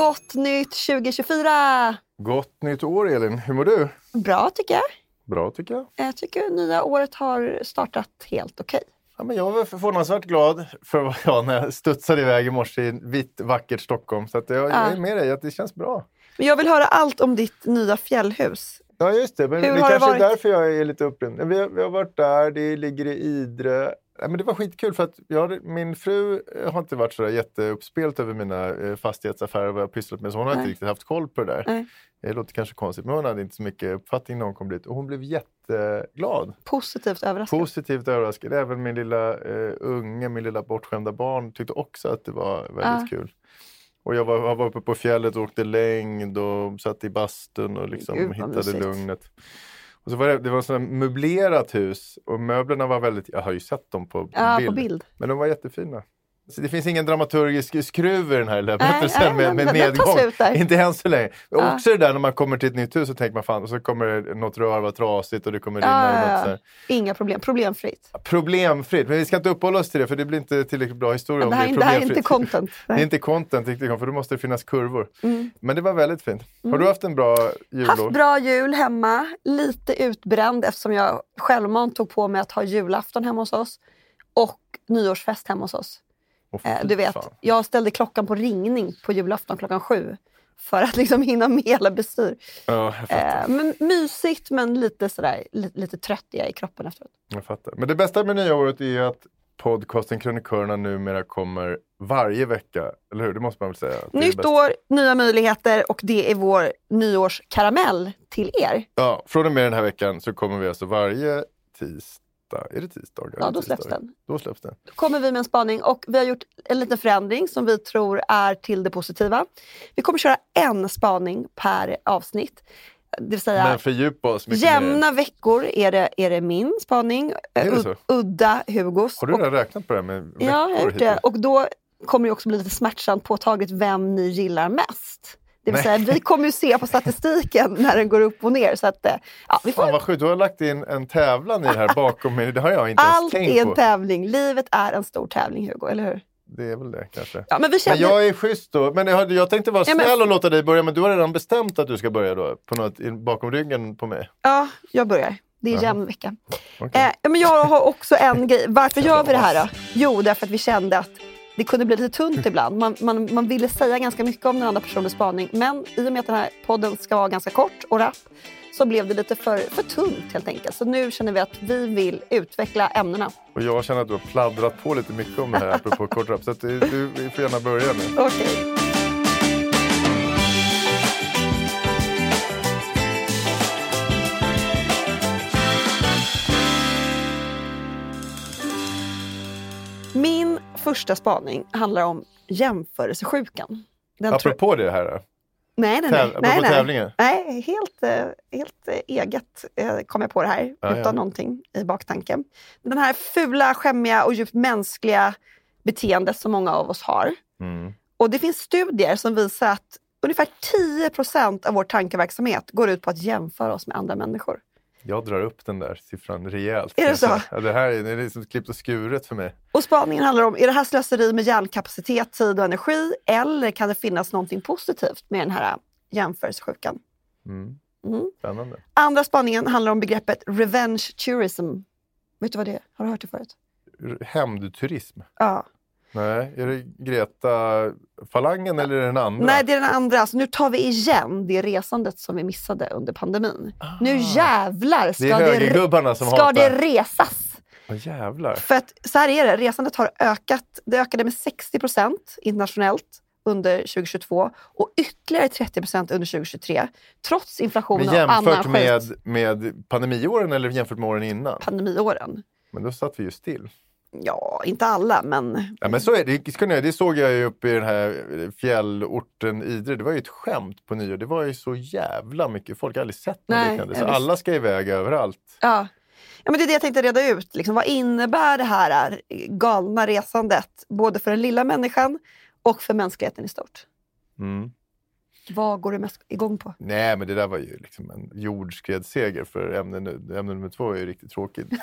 Gott nytt 2024! Gott nytt år Elin, hur mår du? Bra tycker jag. Bra tycker jag. Jag tycker nya året har startat helt okej. Ja, men jag var förvånansvärt glad för vad jag när jag studsade iväg i morse i vitt vackert Stockholm. Så att jag, jag är med dig att det känns bra. Men jag vill höra allt om ditt nya fjällhus. Ja just det, men Hur det har det kanske varit? är därför jag är lite upprymd. Vi, har- vi har varit där, det ligger i Idre. Ja, men det var skitkul för att jag, min fru har inte varit så jätteuppspelt över mina eh, fastighetsaffärer och vad jag pysslat med så hon har inte Nej. riktigt haft koll på det där. Nej. Det låter kanske konstigt men hon hade inte så mycket uppfattning när hon kom dit och hon blev jätteglad. Positivt överraskad. Positivt överraskad. Även min lilla eh, unge, min lilla bortskämda barn tyckte också att det var väldigt Ja. kul. Och jag var, jag var uppe på fjället och åkte längd och satt i bastun och liksom Gud, hittade mysigt. lugnet. Och så var det, det var ett sånt möblerat hus och möblerna var väldigt, jag har ju sett dem på, Ja, bild, på bild. men de var jättefina. Så det finns ingen dramaturgisk skruv i den här nej, med, med nedgång. Inte än så länge. Och Ja. Också det där när man kommer till ett nytt hus så tänker man fan, och så kommer något rör vara trasigt och det kommer rinna. Ja, och ja, ja. Inga problem. Problemfritt. Problemfritt, men vi ska inte uppehålla oss till det för det blir inte tillräckligt bra historia om Det är det här är problemfritt. inte content. Det är inte content riktigt, för då måste det finnas kurvor. Mm. Men det var väldigt fint. Har du haft en bra julår? Haft bra jul hemma. Lite utbränd eftersom jag självmant tog på mig att ha julafton hemma hos oss. Och nyårsfest hemma hos oss. Fy du vet, fan. jag ställde klockan på ringning på julafton klockan sju. För att liksom hinna med hela bestyr. Ja. Eh, men mysigt men lite sådär, lite, lite trött är jag i kroppen efteråt. jag fattar. Men det bästa med nya året är att podcasten Krönikörerna numera kommer varje vecka. Eller hur? Det måste man väl säga. Nytt år, nya möjligheter och det är vår nyårskaramell till er. Ja, från och med den här veckan så kommer vi alltså varje tisdag. Är det tisdag? Ja, då släpps tisdag? den. Då släpps den. Då kommer vi med en spaning och vi har gjort en liten förändring som vi tror är till det positiva. Vi kommer köra en spaning per avsnitt. Det vill säga Men fördjupa oss mycket mer. jämna veckor är det, är det min spaning, det udda Hugos. Har du och, redan räknat på det med veckor? ja, jag har gjort det. Och då kommer det också bli lite smärtsamt påtagligt vem ni gillar mest. Det vill säga, vi kommer ju se på statistiken när den går upp och ner. Så att, eh, ja, vi får Fan vad sjukt, du har lagt in en tävlan i det här bakom mig. Det har jag inte ens Allt tänkt är en på. tävling. Livet är en stor tävling, Hugo. Eller hur? Det är väl det kanske. Ja, men vi känner... Men jag är schysst då. Men jag, jag tänkte vara Ja, men- snäll och låta dig börja, men du har redan bestämt att du ska börja då? På något, bakom ryggen på mig? Ja, jag börjar. Det är Jaha. jämn vecka. Okej. Eh, men jag har också en grej. Varför gör vi det här då? Jo, därför att vi kände att det kunde bli lite tunt ibland. Man, man, man ville säga ganska mycket om den andra personens spaning. Men i och med att den här podden ska vara ganska kort och rapp så blev det lite för, för tunt helt enkelt. Så nu känner vi att vi vill utveckla ämnena. Och jag känner att du har pladdrat på lite mycket om det här apropå kortrap. Så att du, du får gärna börja nu. Okej. Min första spaning handlar om jämförelsesjukan. Den tror- Apropå det här. då. nej, nej, nej. nej, nej. tävlingen? nej helt, eh, helt eh, eget eh, kom jag på det här Ja, utan ja. någonting i baktanken. Den här fula, skämmiga och djupt mänskliga beteendet som många av oss har. Mm. Och det finns studier som visar att ungefär 10% av vår tankeverksamhet går ut på att jämföra oss med andra människor. Jag drar upp den där siffran rejält. Är det så? Ja, det här är, det är liksom klippt och skuret för mig. Och spaningen handlar om, är det här slöseri med hjärnkapacitet, tid och energi eller kan det finnas någonting positivt med den här jämförelsesjukan? Mm. Mm. Spännande. Andra spaningen handlar om begreppet revenge tourism. Vet du vad det är? Har du hört det förut? Hämndturism? Ja. Nej, är det Greta-falangen eller är det den andra? Nej, det är den andra. Alltså, nu tar vi igen det resandet som vi missade under pandemin. Nu jävlar ska Ah. det som ska hatar. det resas. Jävlar. För att så här är det, resandet har ökat. Det ökade med 60 procent internationellt under 2022 och ytterligare 30 procent under 2023. Trots inflationen Men och annan jämfört skit. med, med pandemiåren eller jämfört med åren innan? Pandemiåren. Men då satt vi ju still. Ja, inte alla, men Ja, men så är det. Det såg jag ju uppe i den här fjällorten Idre. Det var ju ett skämt på nyår. Det var ju så jävla mycket folk. Jag har aldrig sett något Nej, liknande. Så alla ska iväg överallt. Ja. ja, men det är det jag tänkte reda ut. Liksom, vad innebär det här galna resandet, både för den lilla människan och för mänskligheten i stort? Mm. Vad går du mest igång på? Nej, men det där var ju liksom en jordskredsseger för ämne, ämne nummer två är ju riktigt tråkigt.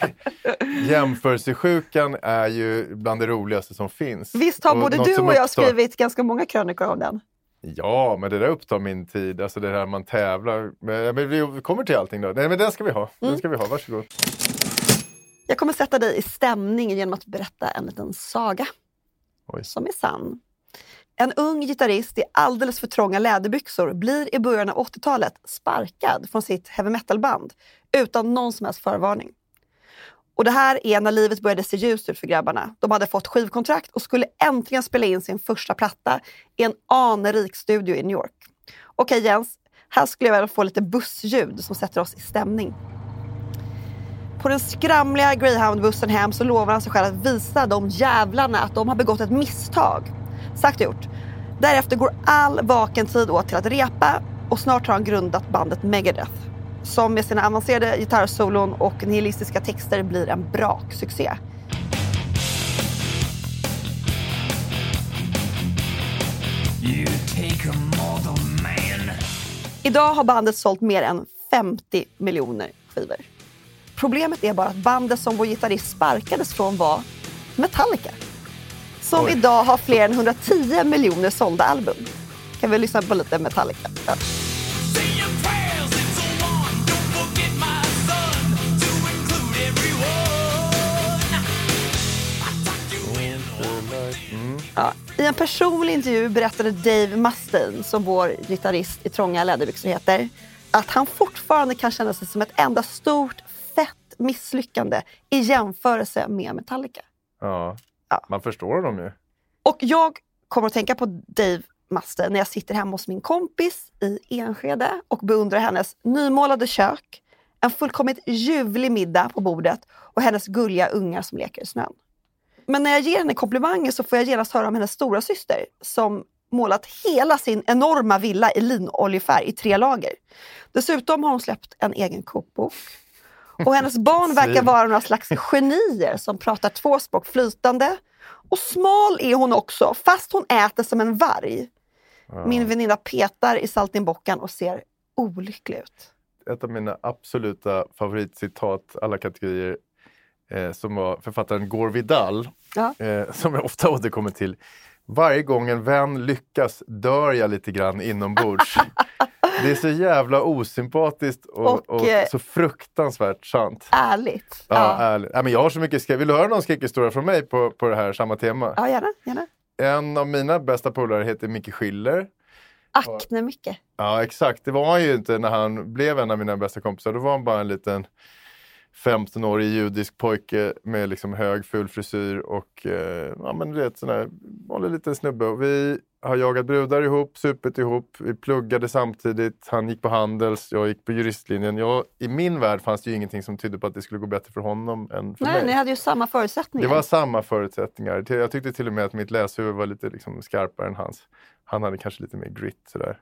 Jämförelsesjukan är ju bland det roligaste som finns. Visst har Och både du och jag upptar- skrivit ganska många krönikor om den? Ja, men det där upptar min tid. Alltså det här man tävlar. Men, men vi kommer till allting då. Nej, men den ska vi ha. Mm. Den ska vi ha. Varsågod. Jag kommer sätta dig i stämning genom att berätta en liten saga Oj. som är sann. En ung gitarrist i alldeles för trånga läderbyxor blir i början av 80-talet sparkad från sitt heavy metal-band utan någon som helst förvarning. Och det här är när livet började se ljust ut för grabbarna. De hade fått skivkontrakt och skulle äntligen spela in sin första platta i en anrik studio i New York. Okej Jens, här skulle jag vilja få lite bussljud som sätter oss i stämning. På den skramliga greyhoundbussen hem så lovar han sig själv att visa de jävlarna att de har begått ett misstag. Sagt och gjort. Därefter går all vaken tid åt till att repa och snart har han grundat bandet Megadeth. Som med sina avancerade gitarrsolon och nihilistiska texter blir en braksuccé. Idag har bandet sålt mer än 50 miljoner skivor. Problemet är bara att bandet som vår gitarrist sparkades från var Metallica. Som Oj. idag har fler än 110 miljoner sålda album. Kan vi lyssna på lite Metallica? Ja. I en personlig intervju berättade Dave Mustaine, som vår gitarrist i trånga läderbyxor heter, att han fortfarande kan känna sig som ett enda stort fett misslyckande i jämförelse med Metallica. Ja. Ja. man förstår dem ju. Och jag kommer att tänka på Dave Mustaine när jag sitter hemma hos min kompis i Enskede och beundrar hennes nymålade kök, en fullkomligt ljuvlig middag på bordet och hennes gulliga ungar som leker i snön. Men när jag ger henne komplimanger så får jag genast höra om hennes stora syster som målat hela sin enorma villa i linoljefärg i tre lager. Dessutom har hon släppt en egen kokbok. Och hennes barn verkar vara några slags genier som pratar två språk flytande. Och smal är hon också, fast hon äter som en varg. Min väninna petar i saltimbockan och ser olycklig ut. ett av mina absoluta favoritcitat alla kategorier eh, som var författaren Gore Vidal Ja. eh, som jag ofta återkommer till. Varje gång en vän lyckas dör jag lite grann inombords. Det är så jävla osympatiskt och, Och, och, eh, så fruktansvärt sant. Ärligt. Ja, Ja, ärligt. Ja, men jag har så mycket skräck. Vill du höra någon skräckhistoria från mig på, på det här samma tema? ja gärna. gärna. En av mina bästa polare heter Micke Schiller. Akne mycket. Ja, exakt. Det var han ju inte när han blev en av mina bästa kompisar. Då var han bara en liten 15-årig judisk pojke med liksom hög ful frisyr och eh, ja, men du vet, sån där vanlig liten snubbe. Och vi har jagat brudar ihop, supit ihop, vi pluggade samtidigt. Han gick på Handels, jag gick på juristlinjen. Jag, I min värld fanns det ju ingenting som tydde på att det skulle gå bättre för honom än för Nej, mig. ni hade ju samma förutsättningar. Det var samma förutsättningar. Jag tyckte till och med att mitt läshuvud var lite liksom skarpare än hans. Han hade kanske lite mer grit sådär.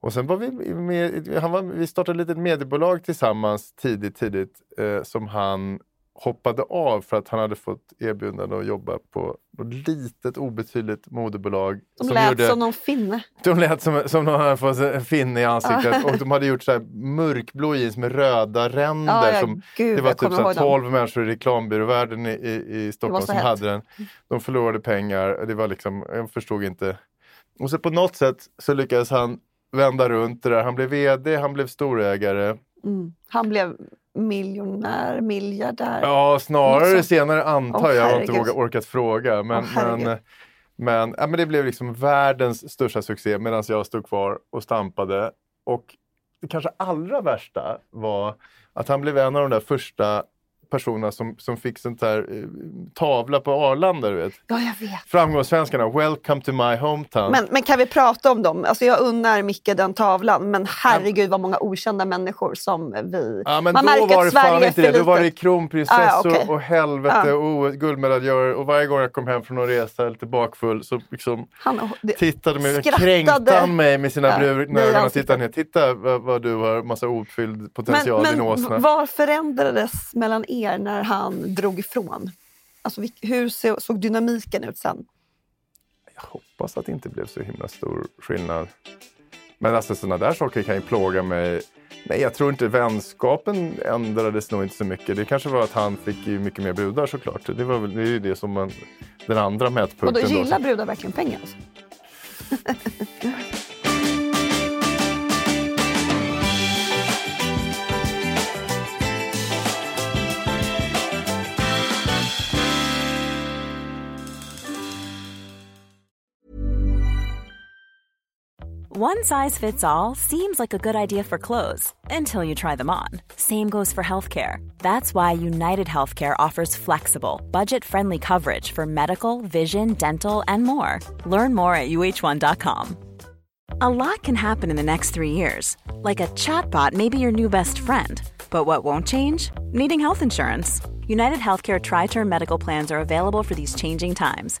Och sen var vi med, han var, vi startade ett litet mediebolag tillsammans tidigt, tidigt eh, som han hoppade av för att han hade fått erbjudande att jobba på något litet obetydligt moderbolag. De lät som någon finne. De lät som, som de hade fått en finne i ansiktet och de hade gjort så här mörkblå jeans med röda ränder. Ja, ja, som, gud, det var typ så här ihåg dem. 12 människor i reklambyråvärlden i, i, i Stockholm som hett. hade den. De förlorade pengar. Det var liksom, jag förstod inte. Och så på något sätt så lyckades han vända runt det där. Han blev vd, han blev storägare. Mm. Han blev miljonär, miljardär. Ja, snarare så. senare antar Åh, jag. Jag har inte vågat, orkat fråga. Men, herregud. men, men, ja, men det blev liksom världens största succé medan jag stod kvar och stampade. Och det kanske allra värsta var att han blev en av de där första personerna som, som fick sånt här eh, tavla på Arlanda. Du vet. Ja, jag vet. Framgångssvenskarna, welcome to my hometown. Men, men kan vi prata om dem? Alltså jag unnar Micke den tavlan, men herregud vad många okända människor som vi... Ja, men Man då märker var det Sverige är inte för det. Då var det kronprinsessor Ah, okej. och helvete Ja. och guldmedaljörer. Och varje gång jag kom hem från någon resa lite bakfull så liksom Han, det, tittade mig, kränkte han mig med sina Ja, brun det är ögon och tittade ner. Titta vad, vad du har massa outfylld potential men i men nåsarna. vad förändrades mellan er när han drog ifrån? Alltså, hur så- såg dynamiken ut sen? Jag hoppas att det inte blev så himla stor skillnad. Men alltså sådana där saker kan ju plåga mig. Nej, jag tror inte vänskapen ändrades nog inte så mycket. Det kanske var att han fick ju mycket mer brudar såklart. Det, var väl, det är ju det som man, den andra mätpunkten. Och då då. gillar brudar verkligen pengar? Alltså. One size fits all seems like a good idea for clothes until you try them on. Same goes for healthcare. That's why United Healthcare offers flexible, budget friendly coverage for medical, vision, dental, and more. Learn more at uh1.com. A lot can happen in the next three years. Like a chatbot may be your new best friend. But what won't change? Needing health insurance. United Healthcare Tri Term Medical Plans are available for these changing times.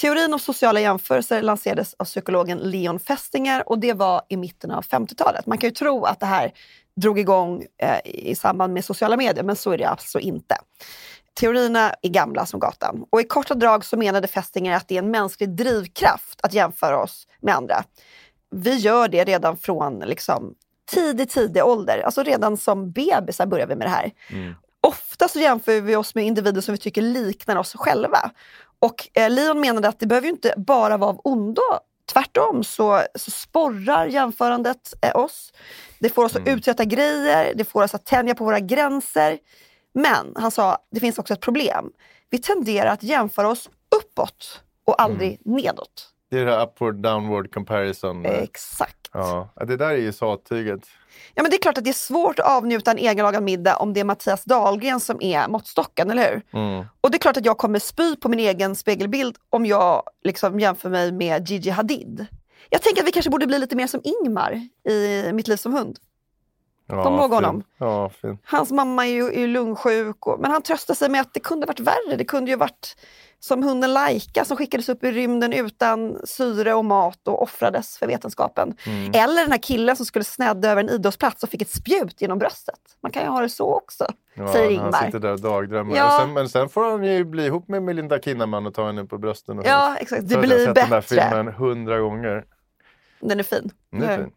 Teorin om sociala jämförelser lanserades av psykologen Leon Festinger och det var i mitten av 50-talet. Man kan ju tro att det här drog igång eh, i samband med sociala medier, men så är det alltså inte. Teorierna är gamla som gatan. Och i korta drag så menade Festinger att det är en mänsklig drivkraft att jämföra oss med andra. Vi gör det redan från liksom, tidig, tidig ålder. Alltså redan som bebisar börjar vi med det här. Ofta så jämför vi oss med individer som vi tycker liknar oss själva. Och eh, Leon menade att det behöver ju inte bara vara av ondo. Tvärtom så, så sporrar jämförandet eh, oss. Det får oss att utsätta grejer, det får oss att tänja på våra gränser. Men han sa, det finns också ett problem. Vi tenderar att jämföra oss uppåt och aldrig nedåt. Det är det här upward downward comparison. Exakt. Ja, det där är ju sattyget. Ja, men det är klart att det är svårt att avnjuta en egenlagad middag om det är Mattias Dahlgren som är måttstocken, eller hur? Mm. Och det är klart att jag kommer spy på min egen spegelbild om jag liksom jämför mig med Gigi Hadid. Jag tänker att vi kanske borde bli lite mer som Ingmar i Mitt liv som hund. Ja, du ihåg honom? Ja. Hans mamma är ju, är ju lungsjuk, och, men han tröstar sig med att det kunde varit värre. Det kunde ju varit som hunden Laika som skickades upp i rymden utan syre och mat och offrades för vetenskapen. Mm. Eller den här killen som skulle snedda över en idrottsplats och fick ett spjut genom bröstet. Man kan ju ha det så också, Ja, säger Han Ingmar. sitter där och dagdrömmer. Ja. Och sen, men sen får han ju bli ihop med Melinda Kinnaman och ta henne på brösten. Och Ja, exakt. Det blir Jag har sett den där bättre. filmen hundra gånger. Den är fin. Den är fin.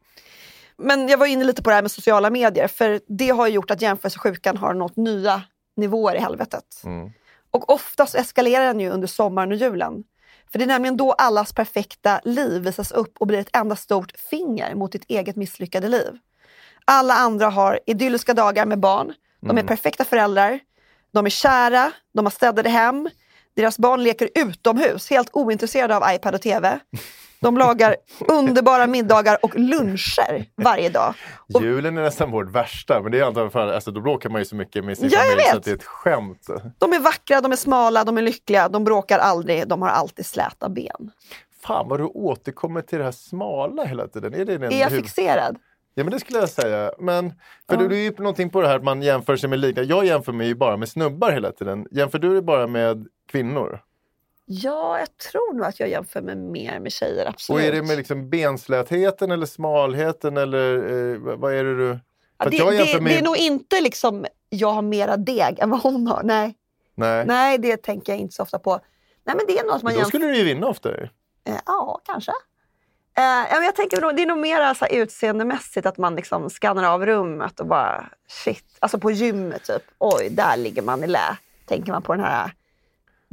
Men jag var inne lite på det här med sociala medier, för det har gjort att jämförelsesjukan har nått nya nivåer i helvetet. Mm. Och oftast eskalerar den ju under sommaren och julen. För det är nämligen då allas perfekta liv visas upp och blir ett enda stort finger mot ditt eget misslyckade liv. Alla andra har idylliska dagar med barn, de är perfekta föräldrar, de är kära, de har städade hem, deras barn leker utomhus, helt ointresserade av iPad och TV. De lagar underbara middagar och luncher varje dag. Och Julen är nästan vårt värsta, men det är antagligen för alltså, då bråkar man ju så mycket med sin Ja, familj så att det är ett skämt. de är vackra, de är smala, de är lyckliga, de bråkar aldrig, de har alltid släta ben. fan vad du återkommer till det här smala hela tiden. Är, det Är jag huvud- fixerad? Ja men det skulle jag säga. Men, för du, du är ju någonting på det här att man jämför sig med lika. Jag jämför mig ju bara med snubbar hela tiden. Jämför du dig bara med kvinnor? Ja, jag tror nog att jag jämför mig mer med tjejer, absolut. Och är det med liksom benslätheten eller smalheten eller eh, vad- är det du... ja, det, det, med- det är nog inte liksom jag har mera deg än vad hon har. Nej, Nej. Nej det tänker jag inte så ofta på. Nej, men det är nog att man då jämför... skulle du ju vinna ofta. Eh, ja, kanske. Eh, men jag tänker det är nog mer så här utseendemässigt att man liksom skannar av rummet och bara shit. Alltså på gymmet typ. Oj, där ligger man i lä. Tänker man på den här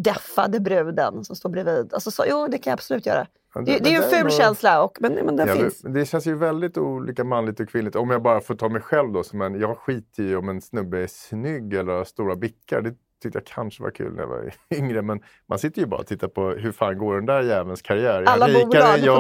deffade bruden som står bredvid. Alltså så, jo, det kan jag absolut göra. Det, det är ju en ful nog- känsla, och, men, men den Ja, finns. det, det känns ju väldigt olika manligt och kvinnligt. Om jag bara får ta mig själv då. Som en, jag skiter ju om en snubbe är snygg eller har stora bickar. Det tyckte jag kanske var kul när jag var yngre. Men man sitter ju bara och tittar på hur fan går den där jävelns karriär. Är han Alla rikare än jag,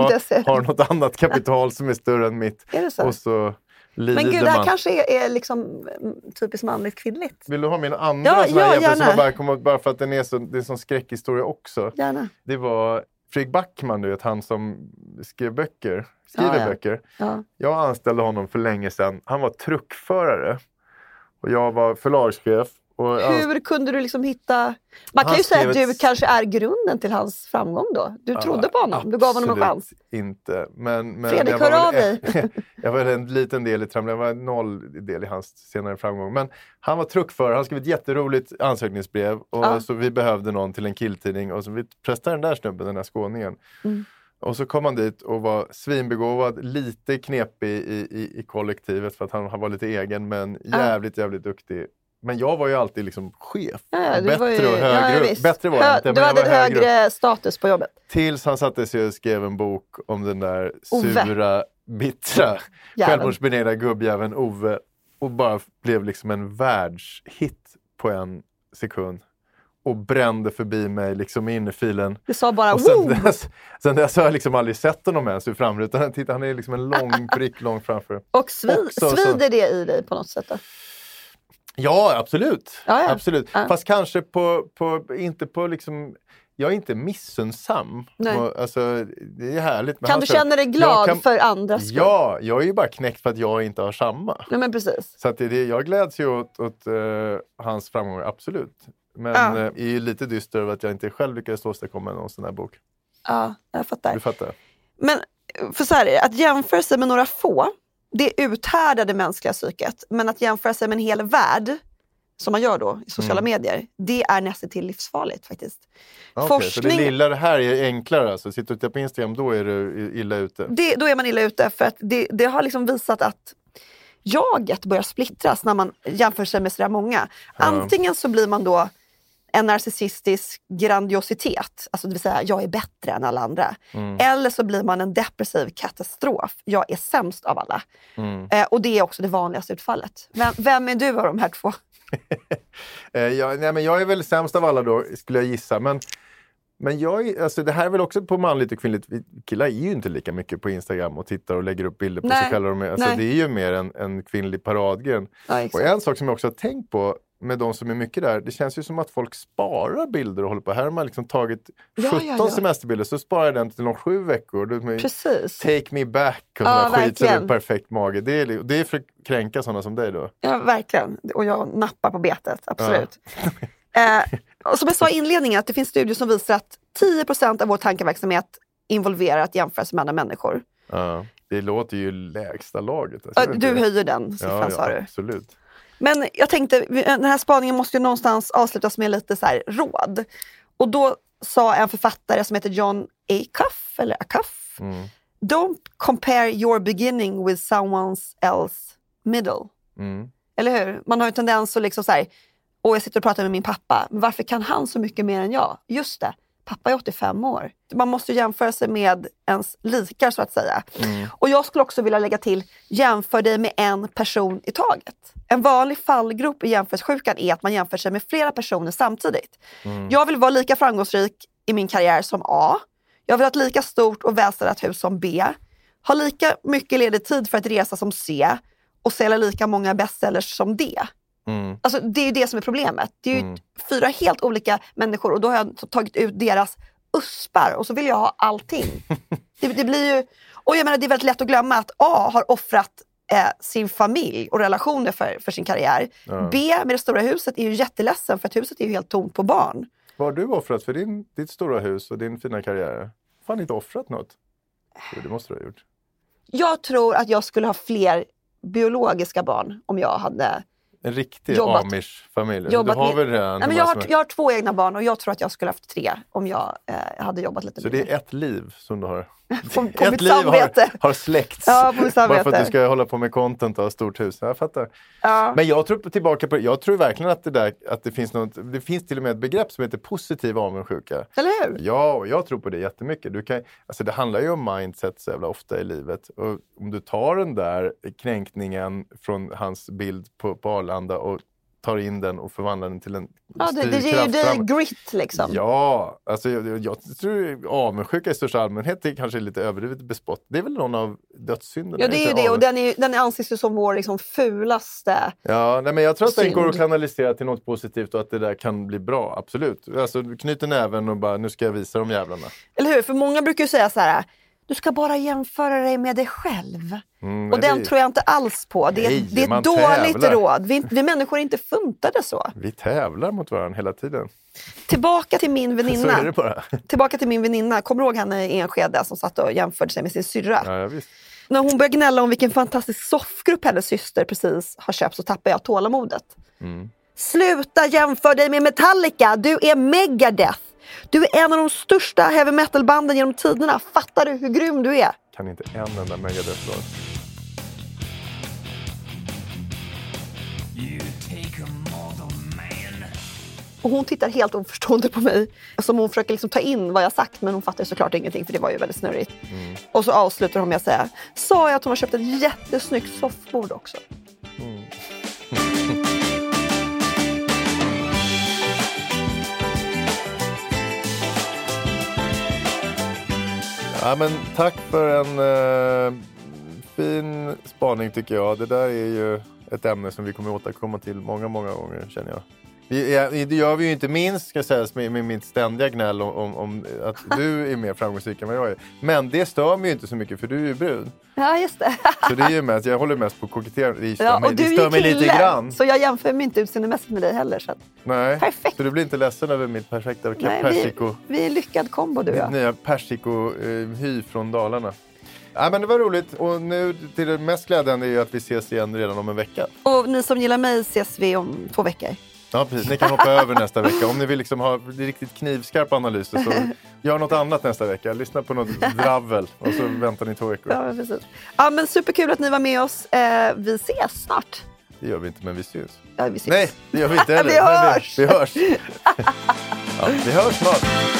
har något annat kapital som är större än mitt. Är det så? Och så Men gud, det här kanske är, är liksom mm, typiskt manligt kvinnligt. Vill du ha min andra Ja, sån här ja, jämförelse som bara kommer ihåg, bara för att den är, så, det är en sån skräckhistoria också. Gärna. Det var Fredrik Backman, du vet, han som skrev böcker, skriver Ja, ja. böcker. Ja. Jag anställde honom för länge sedan. Han var truckförare och jag var förlagschef. Och Hur kunde du liksom hitta... Man kan ju säga att du kanske är grunden till hans framgång då. Du trodde på honom, du gav honom en chans. inte. Men, men Fredrik, hör av dig. jag var en liten del i Tramley, jag var noll del i hans senare framgång. Men han var truckförare, han skrev ett jätteroligt ansökningsbrev och Ja. så vi behövde någon till en killtidning och så vi pressade den där snubben, den där skåningen. Mm. Och så kom han dit och var svinbegåvad, lite knepig i, i, i kollektivet för att han, han var lite egen men jävligt, jävligt duktig. Men jag var ju alltid liksom chef. Ja, bättre var ju, och högre ja. Bättre var jag inte, Du jag hade var högre högre status på jobbet. Tills han satte sig och skrev en bok om den där Ove. sura, bittra, självmordsbenägna gubbjäveln Ove. Och bara blev liksom en världshit på en sekund. Och brände förbi mig liksom in i filen. Du sa bara Och sen wow! dess, sen dess har jag liksom aldrig sett honom ens ur framrutan. Titta, han är liksom en lång prick långt framför. Och svi, också så- svider det i dig på något sätt? Då? Ja, absolut. Ja, ja. absolut. Ja. Fast kanske på, på, inte på liksom... Jag är inte missunnsam. Nej. Alltså, det är härligt. med Kan du känna dig glad kan- för andras skull? Ja, jag är ju bara knäckt för att jag inte har samma. Nej, men precis. Så att det, jag gläds ju åt, åt eh, hans framgångar, absolut. Men Ja. eh, är ju lite dyster över att jag inte själv lyckades åstadkomma någon sån här bok. Ja, jag fattar. Du fattar? Men för så här att jämföra sig med några få, det uthärdar det mänskliga psyket. Men att jämföra sig med en hel värld, som man gör då i sociala Mm. medier, det är nästan till livsfarligt faktiskt. Okej, Så det Forskning- lilla det här är enklare alltså? Sitter du och tittar på Instagram, då är du illa ute? Det, då är man illa ute för att det, det har liksom visat att jaget börjar splittras när man jämför sig med sådär många. Antingen så blir man då en narcissistisk grandiositet, alltså det vill säga jag är bättre än alla andra. Mm. Eller så blir man en depressiv katastrof, jag är sämst av alla. Mm. Eh, och det är också det vanligaste utfallet. Vem, vem är du av de här två? Eh, jag, nej, men jag är väl sämst av alla då, skulle jag gissa. Men, men jag, alltså, det här är väl också på manligt och kvinnligt. Vi killar är ju inte lika mycket på Instagram och tittar och lägger upp bilder på Nej, sig själva. De Alltså, nej. det är ju mer en, en kvinnlig paradgren. Ja, Och en sak som jag också har tänkt på med de som är mycket där, det känns ju som att folk sparar bilder och håller på. Här har man liksom tagit Ja, 17 ja, ja. semesterbilder, så sparar jag den till de sju veckor. Precis. Take me back och Ja, sån skit så det är perfekt mage. Det är, det är för att kränka sådana som dig då. Ja, verkligen. Och jag nappar på betet, absolut. eh, och som jag sa i inledningen, att det finns studier som visar att 10% av vår tankeverksamhet involverar att jämföra sig med andra människor. Ja. Det låter ju lägsta laget. alltså, Ja, Du höjer den siffran ja, sa ja, du. Absolut. Men jag tänkte, den här spaningen måste ju någonstans avslutas med lite så här råd. Och då sa en författare som heter John Acuff, eller Acuff, Mm. Don't compare your beginning with someone else middle. Mm. Eller hur? Man har ju tendens att liksom så här, och jag sitter och pratar med min pappa, men varför kan han så mycket mer än jag? Just det, pappa är 85 år. Man måste jämföra sig med ens likar så att säga. Och jag skulle också vilja lägga till, jämför dig med en person i taget. En vanlig fallgrop i jämförelsesjukan är att man jämför sig med flera personer samtidigt. Jag vill vara lika framgångsrik i min karriär som A. Jag vill ha ett lika stort och välstädat hus som B. Ha lika mycket ledig tid för att resa som C och sälja lika många bestsellers som D. Mm. Alltså, det är ju det som är problemet. Det är ju fyra helt olika människor och då har jag tagit ut deras uspar och så vill jag ha allting. det, det blir ju, och jag menar det är väldigt lätt att glömma att A har offrat eh, sin familj och relationer för, för sin karriär. B med det stora huset är ju jätteledsen för att huset är ju helt tomt på barn. Vad har du offrat för din, ditt stora hus och din fina karriär? Fan inte offrat något? Det måste du ha gjort. Jag tror att jag skulle ha fler biologiska barn om jag hade En riktig Jobbat- amish-familj. Du har väl redan Nej, men jag, har, jag har två egna barn och jag tror att jag skulle haft tre om jag eh, hade jobbat lite Så mer. det är ett liv som du har? På- på ett liv har, samvete. har släckts. Ja, på mitt Bara för att du ska hålla på med content och ha stort hus. Jag fattar. Ja. Men jag tror tillbaka på Jag tror verkligen att det där att det finns något, det finns till och med ett begrepp som heter positiv avundsjuka. Eller hur? Ja, och jag tror på det jättemycket. Du kan, alltså det handlar ju om mindset så jävla ofta i livet. Och om du tar den där kränkningen från hans bild på, på Arlanda och tar in den och förvandlar den till en Ja, det, det ger ju dig grit liksom. Ja, alltså jag, jag, tror avundsjuka i största allmänhet är kanske lite överdrivet bespott. Det är väl någon av dödssynderna? Ja, det är ju det och den, är, den anses ju som vår liksom, fulaste. Ja, nej, men jag tror att den går att kanalisera till något positivt och att det där kan bli bra, absolut. Alltså du knyter näven och bara, nu ska jag visa de jävlarna. Eller hur? För många brukar ju säga så här, du ska bara jämföra dig med dig själv. Mm, och den det- tror jag inte alls på. Det är, Nej, det är ett dåligt tävlar. råd. Vi, vi människor är inte funtade så. Vi tävlar mot varandra hela tiden. Tillbaka till min Så är det väninna. bara. Tillbaka till min väninna. Kommer du ihåg henne i Enskede som satt och jämförde sig med sin syrra? Ja, ja. När hon började gnälla om vilken fantastisk soffgrupp hennes syster precis har köpt så tappade jag tålamodet. Mm. Sluta jämföra dig med Metallica, du är Megadeth. Du är en av de största heavy metal-banden genom tiderna. Fattar du hur grym du är? Kan inte en enda Megadeth-låt. Och hon tittar helt oförstående på mig. Som hon försöker liksom ta in vad jag sagt men hon fattar såklart ingenting för det var ju väldigt snurrigt. Och så avslutar hon med att säga, sa jag att hon har köpt ett jättesnyggt soffbord också? Ja, men tack för en eh, fin spaning tycker jag. Det där är ju ett ämne som vi kommer återkomma till många, många gånger känner jag. Vi, det gör vi ju inte minst ska sägas med, med mitt ständiga gnäll om, om, om att du är mer framgångsrik än vad jag är. Men det stör mig ju inte så mycket för du är ju brud. Ja, just det. Så det är ju mest, jag håller mest på koketterande. Det stör, Ja, mig, och det du stör är mig lite grann. så jag jämför mig inte utseendemässigt med dig heller. Så att, Nej. Perfekt. Så du blir inte ledsen över mitt perfekta nej, vi, persiko? vi är en lyckad kombo du och jag. nya persiko-hy från Dalarna. Ja, men det var roligt och nu till det mest glädjande är ju att vi ses igen redan om en vecka. Och ni som gillar mig ses vi om två veckor. Ja, precis. Ni kan hoppa över nästa vecka. Om ni vill liksom ha riktigt knivskarpa analyser så gör något annat nästa vecka. Lyssna på något dravel och så väntar ni två veckor. Ja, men precis. Ja, men superkul att ni var med oss. Eh, vi ses snart. Det gör vi inte, men vi syns. Ja, vi ses. Nej, det gör vi inte heller. Vi hörs. Vi, vi hörs. Ja, vi hörs snart.